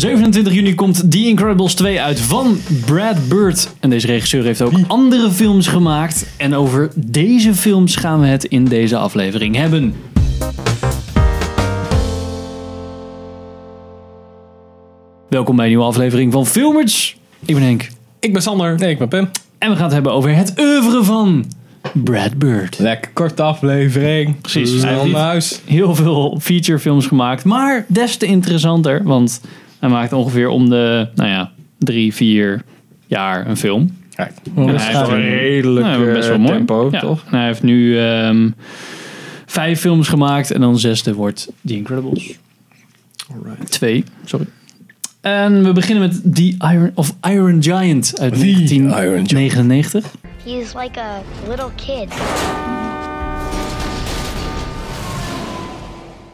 27 juni komt The Incredibles 2 uit van Brad Bird. En deze regisseur heeft ook andere films gemaakt. En over deze films gaan we het in deze aflevering hebben. Welkom bij een nieuwe aflevering van Filmers. Ik ben Henk. Ik ben Sander. Nee, ik ben Pim. En we gaan het hebben over het oeuvre van Brad Bird. Lekker korte aflevering. Precies. Hij heeft huis. heel veel featurefilms gemaakt. Maar des te interessanter, want hij maakt ongeveer om de, nou ja, drie, vier jaar een film. Kijk. Ja, Dat is hij heeft een redelijk Nou, best wel eh, mooi. tempo, Ja. toch? En hij heeft nu ehm, vijf films gemaakt en dan zesde wordt The Incredibles. Alright. Twee, sorry. En we beginnen met The Iron, of Iron Giant uit The Iron Giant. 1999. He's like a little kid.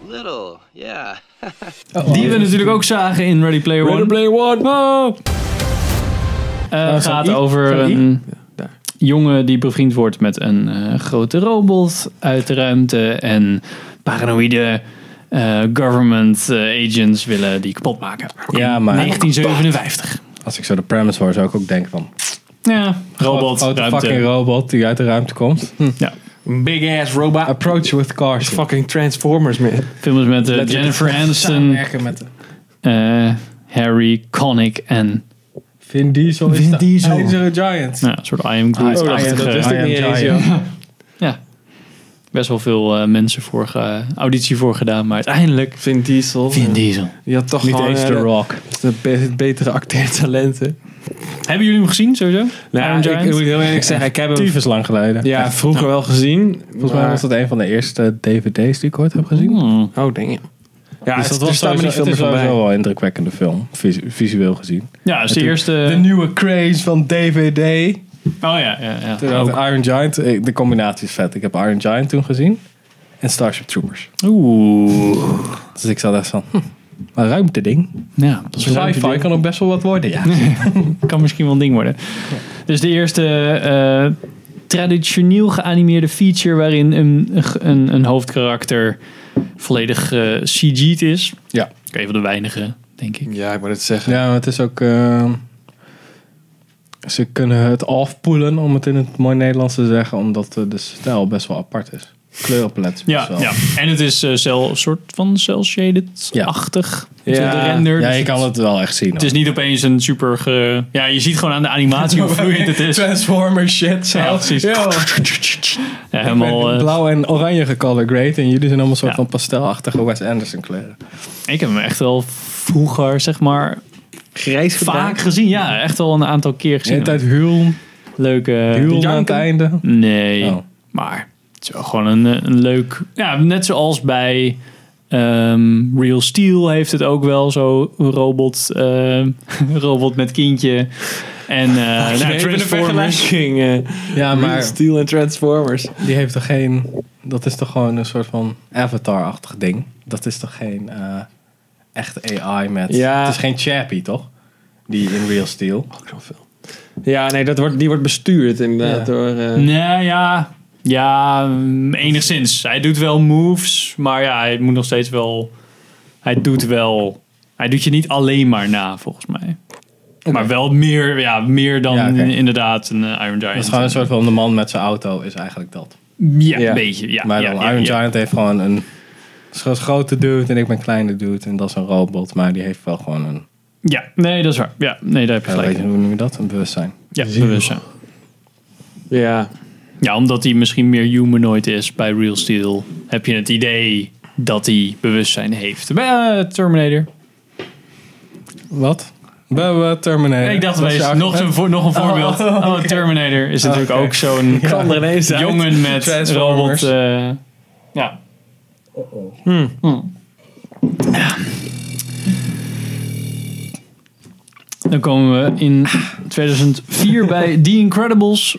Little, yeah. Die we natuurlijk ook zagen in Ready Player One. Ready Player One. Wow. Eh, Oh, gaat over een jongen die bevriend wordt met een eh, grote robot uit de ruimte. En paranoïde eh, government agents willen die kapot maken. Ja, maar 1957. als ik zo de premise hoor, zou ik ook denken van... Ja, robot, ruimte. fucking robot die uit de ruimte komt. Ja, Big ass robot. Approach with caution. Fucking Transformers, man. films met Met- Jennifer Aniston, Samenwerken met eh, Harry Connick en Vin Diesel. is Vin de Diesel. IJzeren Giant. nou, een soort I Am Ah, ja, Groot-achtige... dat wist ik I am niet eens, joh. Ja. Best wel veel eh, mensen voor ge- auditie voor gedaan, maar uiteindelijk Vin Diesel. Vin Diesel. Die had toch Niet gewoon eens The Rock. de be- betere acteertalenten. Hebben jullie hem gezien sowieso? Nou, ik, ik moet heel eerlijk zeggen, ik heb hem Tyfus lang geleden. ja, vroeger wel gezien. Volgens mij was dat een van de eerste dvd's die ik ooit heb gezien. Hmm. Oh, denk je. Ja, Dus het, dat was sowieso, niet veel het is sowieso wel een indrukwekkende film. vis- visueel gezien. Ja, is de eerste... De nieuwe craze van DVD. Oh ja, ja, ja. Toen had Ook. Iron Giant, de combinatie is vet. Ik heb Iron Giant toen gezien. En Starship Troopers. Oeh. Dus ik zat echt van, hm, een ruimteding. Ja, dat is een leuke Sci-fi ding. kan ook best wel wat worden, ja. kan misschien wel een ding worden. Dus de eerste eh, traditioneel geanimeerde feature waarin een, een, een hoofdkarakter volledig eh CG'd is. Ja. Ook een van de weinige, denk ik. Ja, ik moet het zeggen. Ja, maar het is ook... eh, ze kunnen het afpoelen, om het in het mooi Nederlands te zeggen. Omdat de stijl best wel apart is. Kleurenpalet Ja, wel... ja. en het is eh cel, een soort van cel-shaded-achtig. Ja. Ja. De render. Ja, Dus je kan het wel echt zien. Het is niet opeens een super... Ge... Ja, je ziet gewoon aan de animatie hoe vloeiend het is. Transformer shit Ja, precies. Ja. Ja, helemaal... eh, blauw en oranje gecolor grade. En jullie zijn allemaal een soort Ja. van pastelachtige Wes Anderson kleuren. ik heb hem echt wel vroeger, zeg maar, Grijs vaak gezien. Ja, echt wel een aantal keer De gezien. hele tijd huil, Leuke... huil aan het einde. Nee, Oh. maar het is wel gewoon een, eh, een leuk... Ja, net zoals bij ehm, Real Steel heeft het ook wel zo een robot, eh, robot met kindje. En eh nou, Transformers. Ja, Real maar Steel en Transformers. die heeft toch geen... Dat is toch gewoon een soort van avatar-achtig ding? Dat is toch geen eh echt AI met... Ja. Het is geen Chappie, toch? Die in Real Steel. Ook zoveel. Ja, nee, dat wordt, die wordt bestuurd inderdaad Ja. door... eh, Nee, ja... Ja, mm, enigszins. Hij doet wel moves, maar ja, hij moet nog steeds wel... Hij doet wel... Hij doet je niet alleen maar na, volgens mij. Maar wel meer, ja, meer dan Ja, inderdaad een eh, Iron Giant. Dat is gewoon een soort van de man met zijn auto is eigenlijk dat. Ja, Ja. een beetje. Ja, maar dan ja, Iron ja. Giant heeft gewoon een is een grote dude en ik ben een kleine dude. En dat is een robot, maar die heeft wel gewoon een... Ja, nee, dat is waar. Ja, nee, daar heb je Ja, gelijk. weet je, hoe noem je dat? Een bewustzijn. Ja, bewustzijn. ja. Ja, omdat hij misschien meer humanoid is bij Real Steel, heb je het idee dat hij bewustzijn heeft. Bij eh, Terminator. Wat? Bij eh, Terminator. ik dacht, Dat is wees, nog, een, nog een voorbeeld. Oh. Terminator is natuurlijk ook zo'n jongen met robot. eh, ja. Hmm. Hmm. Ja. Dan komen we in 2004 bij The Incredibles.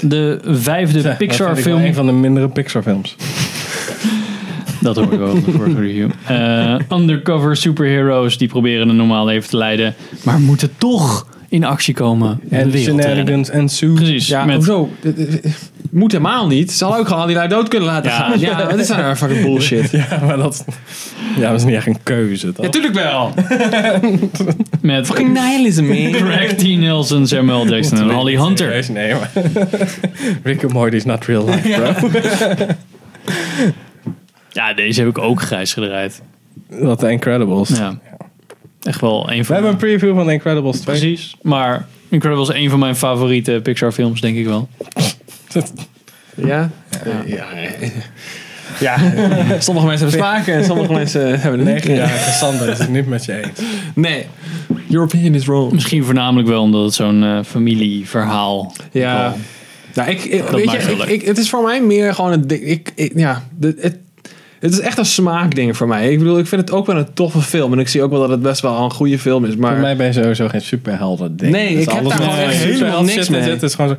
De vijfde Ja, Pixar dat vind ik wel film. Een van de mindere Pixar films. Dat hoor ik wel in de vorige review. Eh, undercover superheroes die proberen een normaal leven te leiden. Maar moeten toch in actie komen om En shenanigans en Sue. Precies. Ja, met, hoezo? Moet helemaal niet. Ze hadden ook gewoon die lui dood kunnen laten Ja. gaan. Ja, dat is nou fucking bullshit. Ja, maar dat, ja, dat is niet echt een keuze, toch? Natuurlijk wel. Met Fucking nihilism, man. Greg T. Nelson, Samuel Jackson en Holly Hunter. Nee, maar... Rick and Morty is not real life, bro. Ja, deze heb ik ook grijs gedraaid. Wat The Incredibles. Ja. Echt wel een We van hebben een preview van The Incredibles 2. Precies. Maar Incredibles is een van mijn favoriete Pixar films, denk ik wel. Ja? Ja. Ja. Sommige mensen hebben smaken en sommige mensen hebben het niet. Ja, Sander is het niet met je eens. Nee. Your opinion is wrong. Misschien voornamelijk wel omdat het zo'n eh, familieverhaal Ja. wel- Nou, ik, ik- Dat weet maakt je, het ik, het is voor mij meer gewoon een ding. Ik, ik, ja, de, het, het is echt een smaakding voor mij. Ik bedoel, ik vind het ook wel een toffe film. En ik zie ook wel dat het best wel een goede film is. Maar Voor mij ben je sowieso geen superhelden ding. Nee, ik heb alles daar gewoon echt helemaal niks mee. Het is gewoon zo...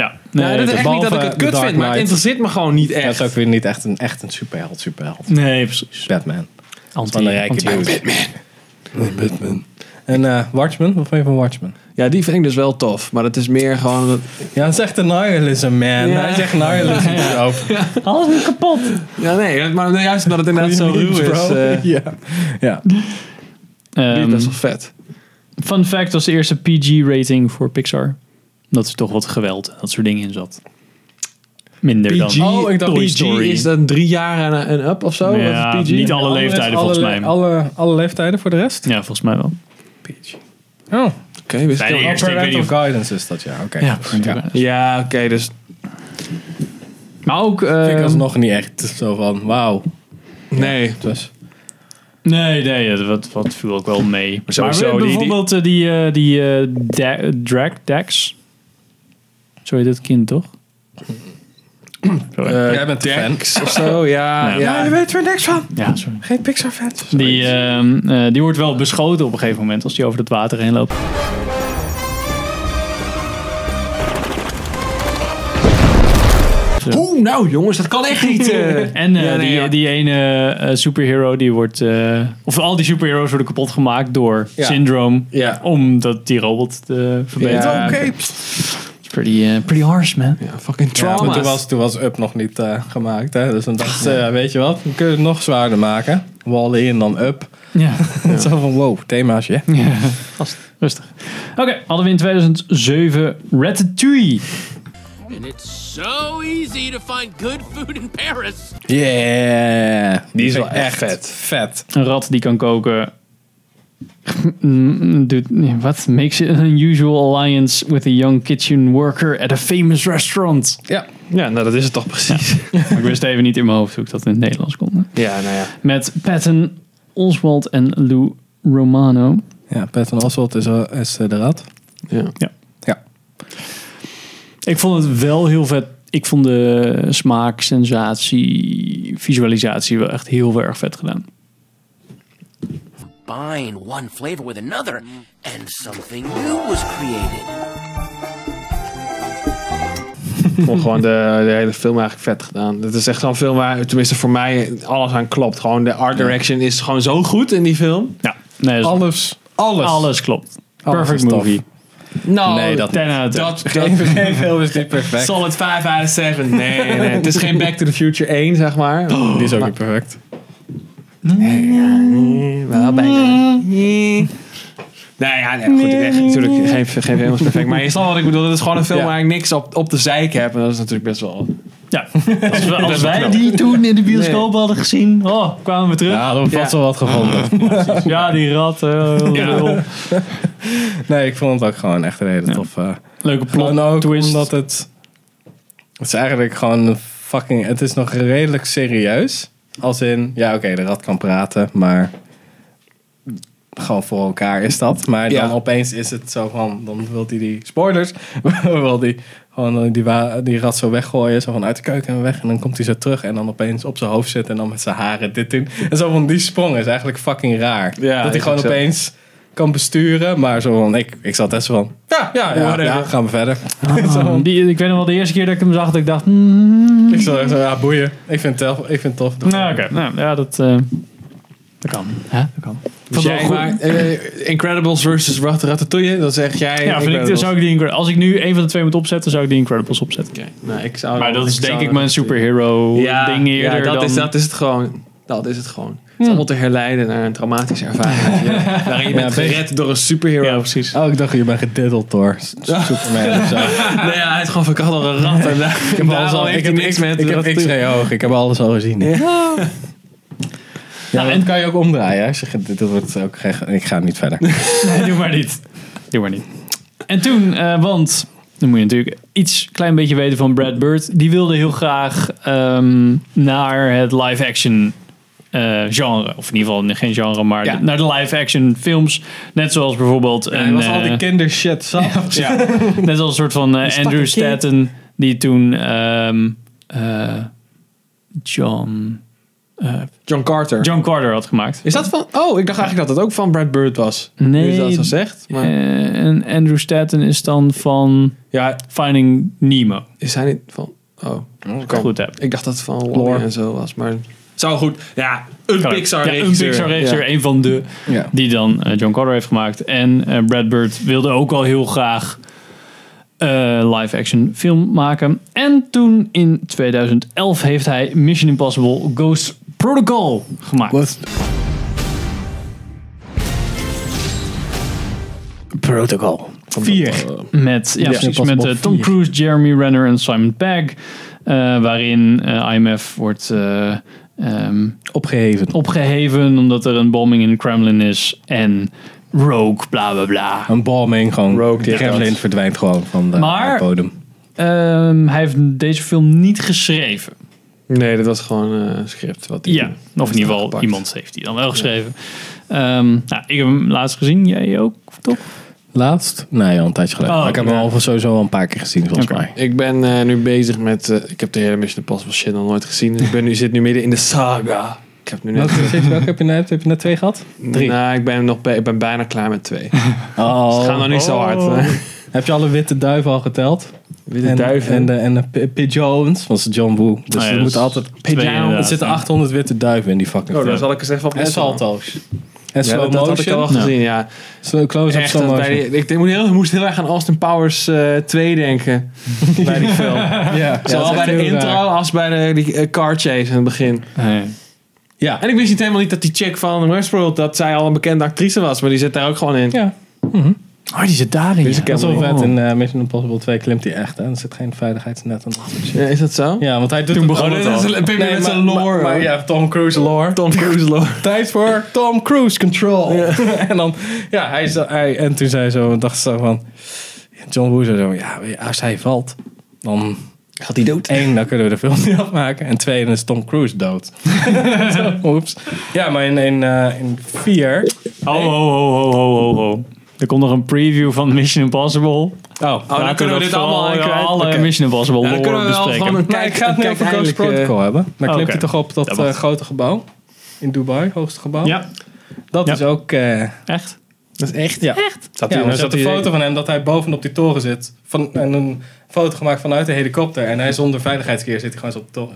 Ja, Nee, dat is dat- echt niet dat ik het kut vind, maar het interesseert me gewoon niet Het echt. is ook weer niet echt een, echt een superheld, superheld. nee, precies. Batman. Anti, Van de rijke dude. Batman. Batman. En eh, Watchmen? Wat vond je van Watchmen? Ja, die vind ik dus wel tof. Maar het is meer gewoon... dat- Ja, dat is echt een nihilism, man. Hij zegt nihilism erop. Alles is kapot. Ja, nee, maar juist omdat het inderdaad zo ruw is. eh, ja. ja. die is Ehm, best wel vet. fun fact was de eerste PG-rating voor Pixar. Dat er toch wat geweld en dat soort dingen in zat. Minder PG, dan Oh, ik dacht Toy PG Story. is dan drie jaar en, en up of zo? Ja, PG? niet alle Alle- leeftijden alle- volgens mij. Alle, alle leeftijden voor de rest? Ja, volgens mij wel. Oh, Oké, Bij de wel. eerste, parental guidance is dat, ja. Oké. Ja, ja. Ja, oké, dus... Maar ook... Vind ik ehm, alsnog niet echt zo van, wauw. Nee. Dus, Nee, nee, dat wat, wat viel ook wel mee. Maar, sowieso, die- bijvoorbeeld eh, die, eh, die eh, Drag Dax. Zo heet het kind, toch? Eh, Jij bent de fan. Dex of zo, ja. Ja. ja. je weet er niks van. ja, sorry. Geen Pixar-fans. Die, ehm, eh, die wordt wel beschoten op een gegeven moment als die over het water heen loopt. Oeh, nou jongens, dat kan echt niet. eh. En eh, Ja, nee, die, ja. die ene eh, superhero die wordt. eh, of al die superheroes worden kapot gemaakt door Ja. Syndrome. Ja. Omdat die robot te verbeteren. Ja. Oké. Pretty, eh, pretty harsh, man. Ja, fucking Ja, trauma. maar toen was, toen was Up nog niet eh, gemaakt. Hè? Dus dan dacht ze, ja, weet je wat, we kunnen het nog zwaarder maken. Wall-E en dan Up. Ja. Zo van, wow, themaatje. ja. Gast, rustig. Oké, hadden we in 2007 Ratatouille. And it's so easy to find good food in Paris. Yeah. Die is wel echt vet. vet. Een rat die kan koken. Mm, Doet, wat? Makes it an unusual alliance with a young kitchen worker at a famous restaurant. Ja. Ja, nou dat is het toch precies. Ik wist even niet in mijn hoofd hoe ik dat in het Nederlands kon. Ja, nou ja. Met Patton Oswald en Lou Romano. Ja, Patton Oswalt is, eh, is eh, de rat. ja. Ja. Ik vond het wel heel vet. Ik vond de smaak, sensatie, visualisatie wel echt heel erg vet gedaan. Combine one flavor with another, and something new was created. Ik vond gewoon de, de hele film eigenlijk vet gedaan. Het is echt zo'n film waar, tenminste voor mij, alles aan klopt. Gewoon de art direction is gewoon zo goed in die film. Ja, nee, dat is- Alles. Alles. alles klopt. Perfect movie. Nou, Nee, dat 10 out of 10. dat, Geen, film is niet perfect. Solid 5 out of 7. Nee, nee, het is geen Back to the Future 1, zeg maar. Die is ook niet perfect. Wel bijna. Nee, ja, nee, goed, echt, natuurlijk, geen, geen film is perfect. Maar je snapt wat ik bedoel. Het is gewoon een film Ja. waar ik niks op, op de zeik heb. En dat is natuurlijk best wel... Ja, als, we, wij die toen in de bioscoop hadden gezien, oh, kwamen we terug. Ja, Ja, hadden we vast Ja. wel wat gevonden. die rat. eh, lul. Nee, ik vond het ook gewoon echt een hele toffe... Leuke plot ook twist. omdat het... Het is eigenlijk gewoon een fucking... Het is nog redelijk serieus. Als in, ja oké, de rat kan praten, maar... Gewoon voor elkaar is dat. Maar Ja. dan opeens is het zo van... Dan wil hij die... Spoilers! wil die gewoon die, die rat zo weggooien. Zo van uit de keuken en weg. En dan komt hij zo terug. En dan opeens op zijn hoofd zitten. En dan met zijn haren dit doen. En zo van die sprong is eigenlijk fucking raar. Ja, dat hij gewoon opeens kan besturen. Maar zo van... Ik, ik zat echt zo van... Ja, ja, ja, gaan we verder. Ah, die, ik weet nog wel de eerste keer dat ik hem zag, dat ik dacht... mm, Ik zat echt zo, ja, boeien. Ik vind het tof. Ik vind het tof. nou, oké. Nou, ja, dat... eh, Dat kan. Hè? Dat kan. Dus jij maakt, eh, Incredibles versus Rat- Ratatouille, dan zeg jij Ja, vind ik, zou ik die als ik nu een van de twee moet opzetten, zou ik die Incredibles opzetten. Oké, nou, ik zou Maar dat is ik denk ik mijn superhero ja, ding eerder ja, dat, dan... is, dat is het gewoon. Dat is het gewoon. Het is allemaal te herleiden naar een traumatische ervaring. je. Waarin je bent gered door een superhero. Ja, precies. Oh, ik dacht je bent gediddeld door Superman of zo. Nee, ja, hij is gewoon verkant door een rat. En daar, Ik heb alles al, ik heb, niks ik, met ik heb x-ray oog. Ik heb alles al gezien. Ja, Nou, en en- kan je ook omdraaien. Als je, dit wordt ook ik ga niet verder. Nee, doe maar niet. Doe maar niet. En toen, eh, want dan moet je natuurlijk iets klein beetje weten van Brad Bird. Die wilde heel graag ehm, naar het live-action eh, genre. Of in ieder geval geen genre, maar Ja. de- naar de live-action films. Net zoals bijvoorbeeld een, was al die eh, kindershit zat. Ja. net als een soort van eh, Andrew. Stanton. Die toen ehm, eh, John, John Carter. John Carter had gemaakt. Is dat van... Oh, ik dacht eigenlijk dat dat ook van Brad Bird was. Nee, dat zo zegt. Maar, en Andrew Stanton is dan van ja, Finding Nemo. is hij niet van... Oh, Als ik het goed heb. ik dacht dat het van Lore. En zo was. Maar zou goed. Ja, een Pixar ja, regisseur. Een Pixar regisseur, Ja. een van de Ja. die dan eh, John Carter heeft gemaakt. En eh, Brad Bird wilde ook al heel graag eh, live-action film maken. En toen in 2011 heeft hij Mission Impossible Ghost Protocol gemaakt. Protocol. Vier. Met, ja, precies, met Tom 4. Cruise, Jeremy Renner en Simon Pegg. Eh, waarin eh, IMF wordt eh, ehm, Opgeheven. opgeheven omdat er een bombing in de Kremlin is. En Rogue, bla bla bla. Een bombing, gewoon. Rogue de Kremlin dat. verdwijnt gewoon van de Maar- bodem. Ehm, hij heeft deze film niet geschreven. Nee, dat was gewoon eh, een script. Wat Ja, of in ieder geval iemand heeft die dan wel geschreven. Ehm, nou, ik heb hem laatst gezien, jij ook, toch? Laatst? Nee, al een tijdje geleden. Oh, maar ik heb ja. hem al sowieso al een paar keer gezien, volgens mij. Ik ben eh, nu bezig met... eh, ik heb de hele Mission Impossible shit nog nooit gezien. Dus ik ben nu, zit nu midden in de saga. Ik heb nu net... Welke, welke heb je net? Heb je net twee gehad? Drie. Nou, ik ben, nog bij- ik ben bijna klaar met twee. Oh. Het gaat nog niet zo hard. hè. Heb je alle witte duiven al geteld? Witte en, duiven. En de, en de pi- pigeons, dat is John Woo. Dus Ah ja, er dat moet is altijd... Er zitten ja. 800 witte duiven in die fucking Oh, daar film. zal ik eens even op En salto's. En Ja, slow dat, dat had ik al motion. gezien, ja. Slow close-up slow motion. bij die, ik, ik moest heel, ik moest heel erg aan Austin Powers eh 2 denken. bij die film. ja, Zowel bij de intro als bij de die, eh, car chase in het begin. Ja. En ik wist niet helemaal niet dat die chick van Westworld, dat zij al een bekende actrice was. Maar die zit daar ook gewoon in. ja. Oh, die zit daarin. Dus ik is wel vet. niet. In eh, Mission Impossible 2 klimt hij echt. Hè? Er zit geen veiligheidsnet en dat soort shit. Ja, is dat zo? Ja, want hij doet Toen het begon het dat al. is een Pippi Nee, met zijn lore. Maar, ja, Tom Cruise lore. Tom Cruise lore. Tijd voor Tom Cruise control. en dan, ja, hij, is- hij, en toen zei zo, dacht ze zo van, John Woo zo, ja, als hij valt, dan Gaat hij dood? één, dan kunnen we de film niet afmaken. En twee, dan is Tom Cruise dood. Zo, Oeps. Ja, maar in, in, eh, in vier, Ho, ho, ho, ho, ho, ho, ho. Er komt nog een preview van Mission Impossible. oh, Oh, dan kunnen we dit allemaal kwijt. Alle. Mission Impossible Ja, dan lore kunnen we wel bespreken. gewoon een ik ga het nu over Ghost eindelijk, eh, Protocol hebben. Dan oh, klimt hij toch op dat eh, grote gebouw in Dubai, hoogste gebouw. Ja, Dat Ja. is ook... eh, echt? Dat is echt. Ja. Zat Ja, hij- maar er zat een foto van hem dat hij bovenop die toren zit. Van, en een foto gemaakt vanuit de helikopter. En hij zonder veiligheidskeer zit hij gewoon zo op de toren.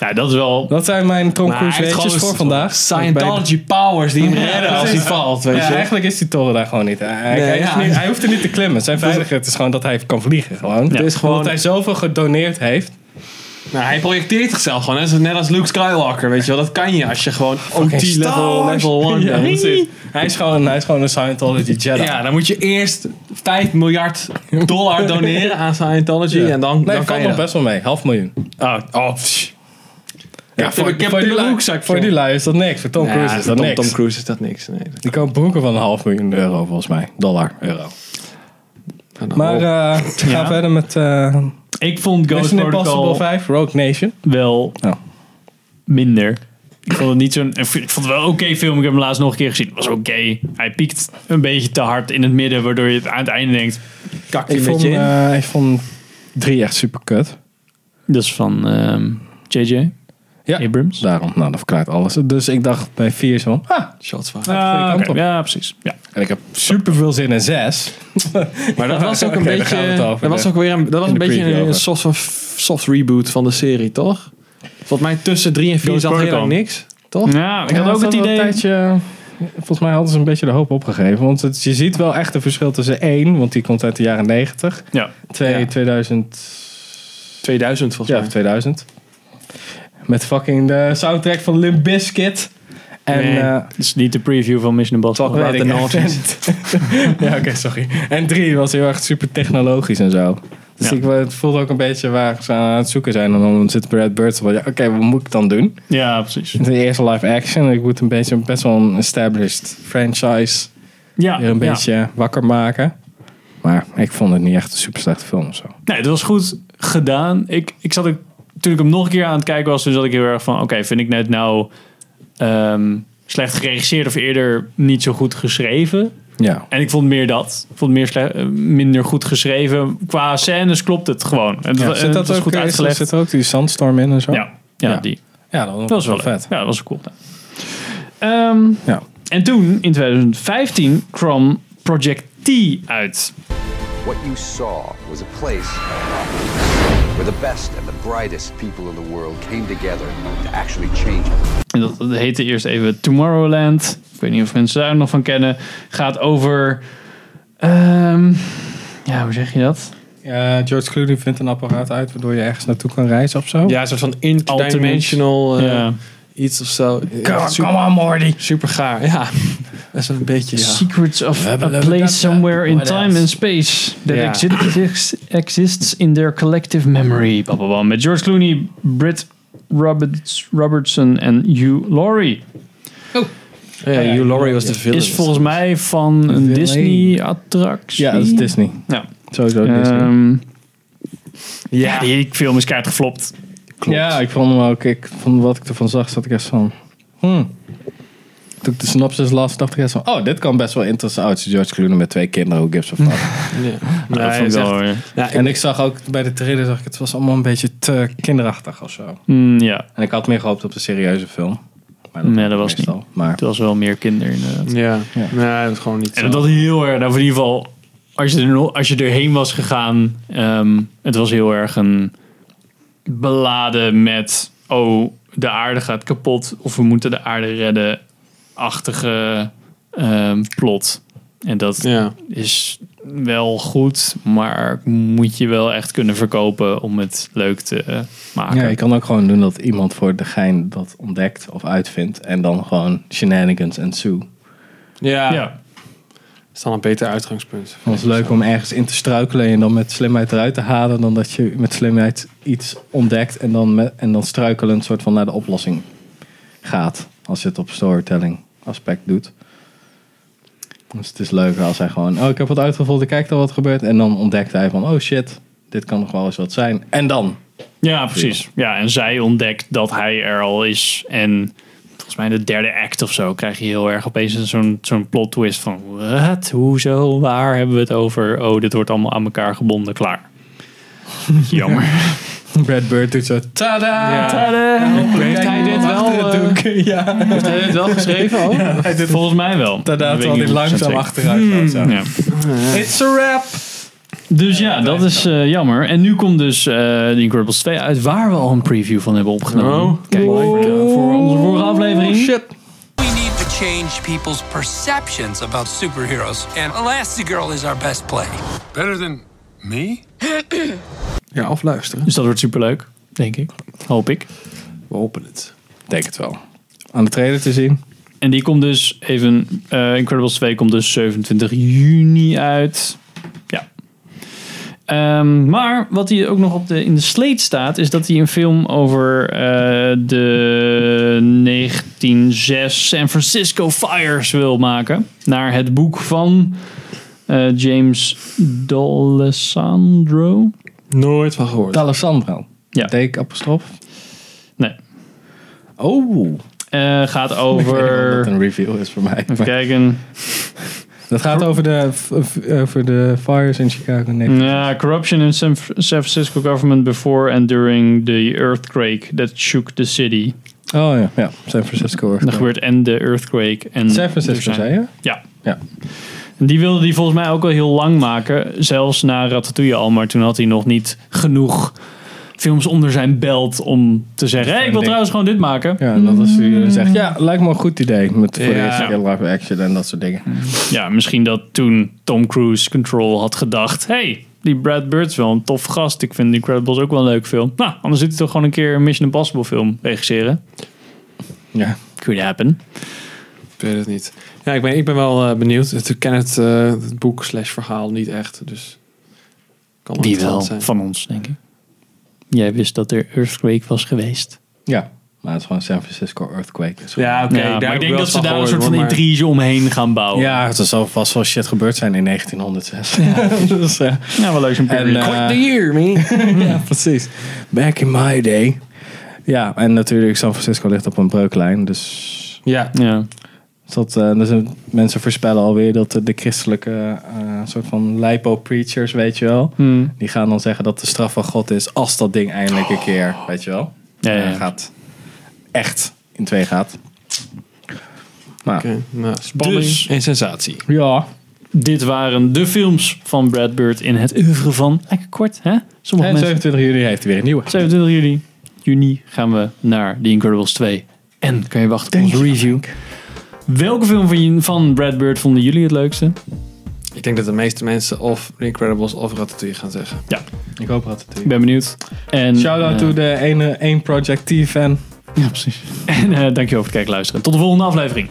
Nou, dat is wel... Dat zijn mijn Tom Cruise voor vandaag. Scientology powers die hem redden als hij valt, weet Ja, je. eigenlijk is die toren daar gewoon niet. Hij, Nee, ja. niet- hij hoeft er niet te klimmen. Zijn veiligheid is gewoon dat hij kan vliegen. Gewoon. Ja. Het is gewoon, Omdat hij zoveel gedoneerd heeft. nou, hij projecteert zichzelf gewoon. Hè? Net als Luke Skywalker, weet je wel. Dat kan je als je gewoon OT level, level 1 Ja, hij, is gewoon, hij is gewoon een Scientology Jedi. Ja, dan moet je eerst 5 miljard dollar doneren aan Scientology. Ja. En dan, nee, dan kan je best wel mee. Half miljoen. Oh, oh, pff. Ja, ik heb voor, de die lui, broekzak voor die lui is dat niks. Voor Tom Ja, Cruise is dat Tom, niks. Tom Cruise is dat niks. Nee, dat Die koopt broeken van een half miljoen euro volgens mij. Dollar, euro. Maar eh we gaan verder met eh Ik vond Ghost Mission Impossible Protocol 5, Rogue Nation. wel Oh. minder. Ik vond het niet zo'n... Ik vond het wel een oké film. Ik heb hem laatst nog een keer gezien. Het was oké. Hij piekt een beetje te hard in het midden, waardoor je het aan het einde denkt... kak je Ik een vond, eh, ik vond drie echt super kut. Dat is van ehm, JJ Ja. Abrams. Daarom, nou dat verklaart alles. Dus ik dacht bij vier zo van, ah, Shots van. Ah. Ja, precies. Ja. en ik heb super veel zin in zes. Maar dat was ook een beetje. dat was de- ook weer een, dat was een beetje een, f- soft reboot van de serie, toch? Volgens mij tussen 3 en 4 Ghost zat Protocol. niks. toch? Ja, ik had Ja, ook het idee... tijdje- volgens mij hadden ze een beetje de hoop opgegeven. Want het, je ziet wel echt een verschil tussen één, want die komt uit de jaren 90. Ja. Twee, Ja. 2000. 2000 volgens Ja, mij. 2000. Met fucking de soundtrack van Limp Bizkit. En Nee. eh, Het is niet de preview van Mission Impossible. Talk about the ja, oké, sorry. En drie was heel erg super technologisch en zo. Dus Ja. ik het voelde ook een beetje waar ze aan het zoeken zijn. En dan zit Brad Bird van, ja, oké, wat moet ik dan doen? Ja, precies. De eerste live action. Ik moet een beetje best wel een established franchise Ja, weer een ja. beetje wakker maken. Maar ik vond het niet echt een super slechte film of zo. Nee, het was goed gedaan. Ik, ik zat ook, toen ik hem nog een keer aan het kijken was, toen zat ik heel erg van, oké, vind ik net nou ehm, slecht geregisseerd of eerder niet zo goed geschreven? Ja. En ik vond meer dat. Ik vond meer eh, minder goed geschreven. Qua scènes klopt het gewoon. Het, ja zit het dat was ook, goed uitgelegd. Zit er ook die sandstorm in en zo? ja, ja, Ja. die. ja dat, Dat was wel vet. Ja, dat was cool. Ehm, Ja. En toen, in 2015, kwam Project T uit. What you saw was a place where the best and the brightest people in the world came together to actually change it. En dat, dat heette eerst even Tomorrowland. Ik weet niet of mensen daar nog van kennen. Gaat over... ehm, ja, hoe zeg je dat? George Clooney vindt een apparaat uit waardoor je ergens naartoe kan reizen of zo. Ja, een soort van interdimensional eh, ja. Iets of zo. Come, super, come on, Morty. super gaar. Ja, dat is een beetje... Ja. Secrets of a place dat, somewhere in time and space that Ja. exi- exists in their collective memory. Blablabla. Met George Clooney, Britt Roberts, Robertson en Hugh Laurie. Ja, Hugh Laurie was de villain. Is volgens mij van een. Disney-attractie. Ja, dat is Disney. Ja. Sowieso Disney. Ehm, ja, die film is kaart geflopt. Ja, ik vond hem ook. Ik vond wat ik ervan zag, zat ik echt van. Hmm. Toen ik de synopsis las, dacht ik echt van. Oh, dit kan best wel interessant. Oh, het is George Clooney met twee kinderen. Hoe gives a fuck. Ja. dat wel, echt- ja. en ik zag ook bij de trailer, zag ik, het was allemaal een beetje te kinderachtig of zo. Mm, ja, En ik had meer gehoopt op een serieuze film. Maar Nee, dat was meestal. Maar het was wel meer kinder inderdaad. Ja, Ja. nee, dat is gewoon niet En zo. dat heel erg, nou in ieder geval, als je, er, nog- als je erheen was gegaan, ehm, het was heel erg een beladen met, oh, de aarde gaat kapot of we moeten de aarde redden, achtige ehm, plot. En dat Ja. is wel goed, maar moet je wel echt kunnen verkopen om het leuk te eh, maken. ja, je kan ook gewoon doen dat iemand voor de gein dat ontdekt of uitvindt. En dan gewoon shenanigans en sue. Ja, ja. Dat is dan een beter uitgangspunt. Het is leuk om ergens in te struikelen en dan met slimheid eruit te halen. Dan dat je met slimheid iets ontdekt en dan, met, en dan struikelend soort van naar de oplossing gaat. Als je het op storytelling aspect doet. Dus het is leuker als hij gewoon, oh ik heb wat uitgevonden, kijk dan wat er gebeurt. En dan ontdekt hij van, oh shit, dit kan nog wel eens wat zijn. En dan. Ja, precies. Ja, en zij ontdekt dat hij er al is. En volgens mij de derde act of zo krijg je heel erg opeens zo'n zo'n plot twist van... Wat? Hoezo? Waar hebben we het over? Oh, dit wordt allemaal aan elkaar gebonden. Klaar. Jammer. Brad Bird doet zo, tada! Ja. Tada! Heeft hij dit wel, eh, ja. Heeft hij dit wel geschreven ook? Volgens mij wel. Tada, terwijl hij niet langzaam 100% achteruit gaat. Ja. It's a rap! Dus ja, dat is eh, jammer. En nu komt dus eh The Incredibles 2 uit, waar we al een preview van hebben opgenomen. Oh. Kijk, voor, de- voor onze vorige aflevering. Shit. We need to change people's perceptions about superheroes, and Elastigirl is our best play. Better than me? Ja, afluisteren. Dus dat wordt superleuk, denk ik. Hoop ik. We hopen het. Denk het wel. Aan de trailer te zien. En die komt dus even. eh, Incredibles 2 komt dus 27 juni uit. Ehm, maar wat hier ook nog op de, in de sleet staat, is dat hij een film over eh, de 1906 San Francisco Fires wil maken. Naar het boek van eh, James D'Alessandro. Nooit van gehoord. D'Alessandro. Ja. Dek apostrof. Nee. Oh. Eh, gaat Ik weet niet of over. dat een review is voor mij. Even kijken. Dat gaat over de, over de fires in Chicago. Ja, corruption in San, San Francisco government before and during the earthquake that shook the city. Oh ja, ja. San Francisco. Er gebeurt en de earthquake en... San Francisco, zei je? Ja. Ja. En die wilde die volgens mij ook al heel lang maken. Zelfs na Ratatouille al. Maar toen had hij nog niet genoeg films onder zijn belt om te zeggen: hey, ik wil ding. trouwens gewoon dit maken. Ja, dat als hij zegt, ja, lijkt me een goed idee. Met voor de Ja. eerste keer live action en dat soort dingen. Ja, misschien dat toen Tom Cruise Control had gedacht: hey, die Brad Bird is wel een tof gast. Ik vind The Incredibles ook wel een leuk film. Nou, anders zit hij toch gewoon een keer een Mission Impossible film regisseren. Ja. Could happen. Ik weet het niet. Ja, ik ben, ik ben wel eh, benieuwd. Ik ken het, eh, het boek slash verhaal niet echt. Dus kan Wie wel zijn. van ons, denk ik. Jij wist dat er Earthquake was geweest. Ja, maar het is gewoon San Francisco Earthquake. Ja, oké. Ja, daar maar ik denk dat ze daar een soort van intrige omheen gaan bouwen. Ja, het zal vast wel shit gebeurd zijn in 1906. dus, eh, ja wel leuk zo'n en, period. eh, Quite the year, man. ja, precies. Back in my day. Ja, en natuurlijk San Francisco ligt op een breuklijn. Dus, ja. ja. Dat, eh, dus mensen voorspellen alweer dat de, de christelijke eh, soort van lipo-preachers, weet je wel. Hmm. Die gaan dan zeggen dat de straf van God is als dat ding eindelijk een keer, weet je wel. Ja, ja, eh, ja. gaat echt in twee gaat. Maar nou, spanning Dus- en sensatie. ja, Dit waren de films van Brad Bird in het oeuvre van... Lekker kort, hè? Sommige en mensen... 27 juli heeft hij weer een nieuwe. 27 juli, juni gaan we naar The Incredibles 2. En kan je wachten op onze review. Welke film van, je- van Brad Bird vonden jullie het leukste? Ik denk dat de meeste mensen of The Incredibles of Ratatouille gaan zeggen. Ja, Ik hoop dat ik ben benieuwd. En, Shout-out eh, to de ene 1 Project T fan. Ja, precies. En eh dankjewel voor het kijken en luisteren. Tot de volgende aflevering.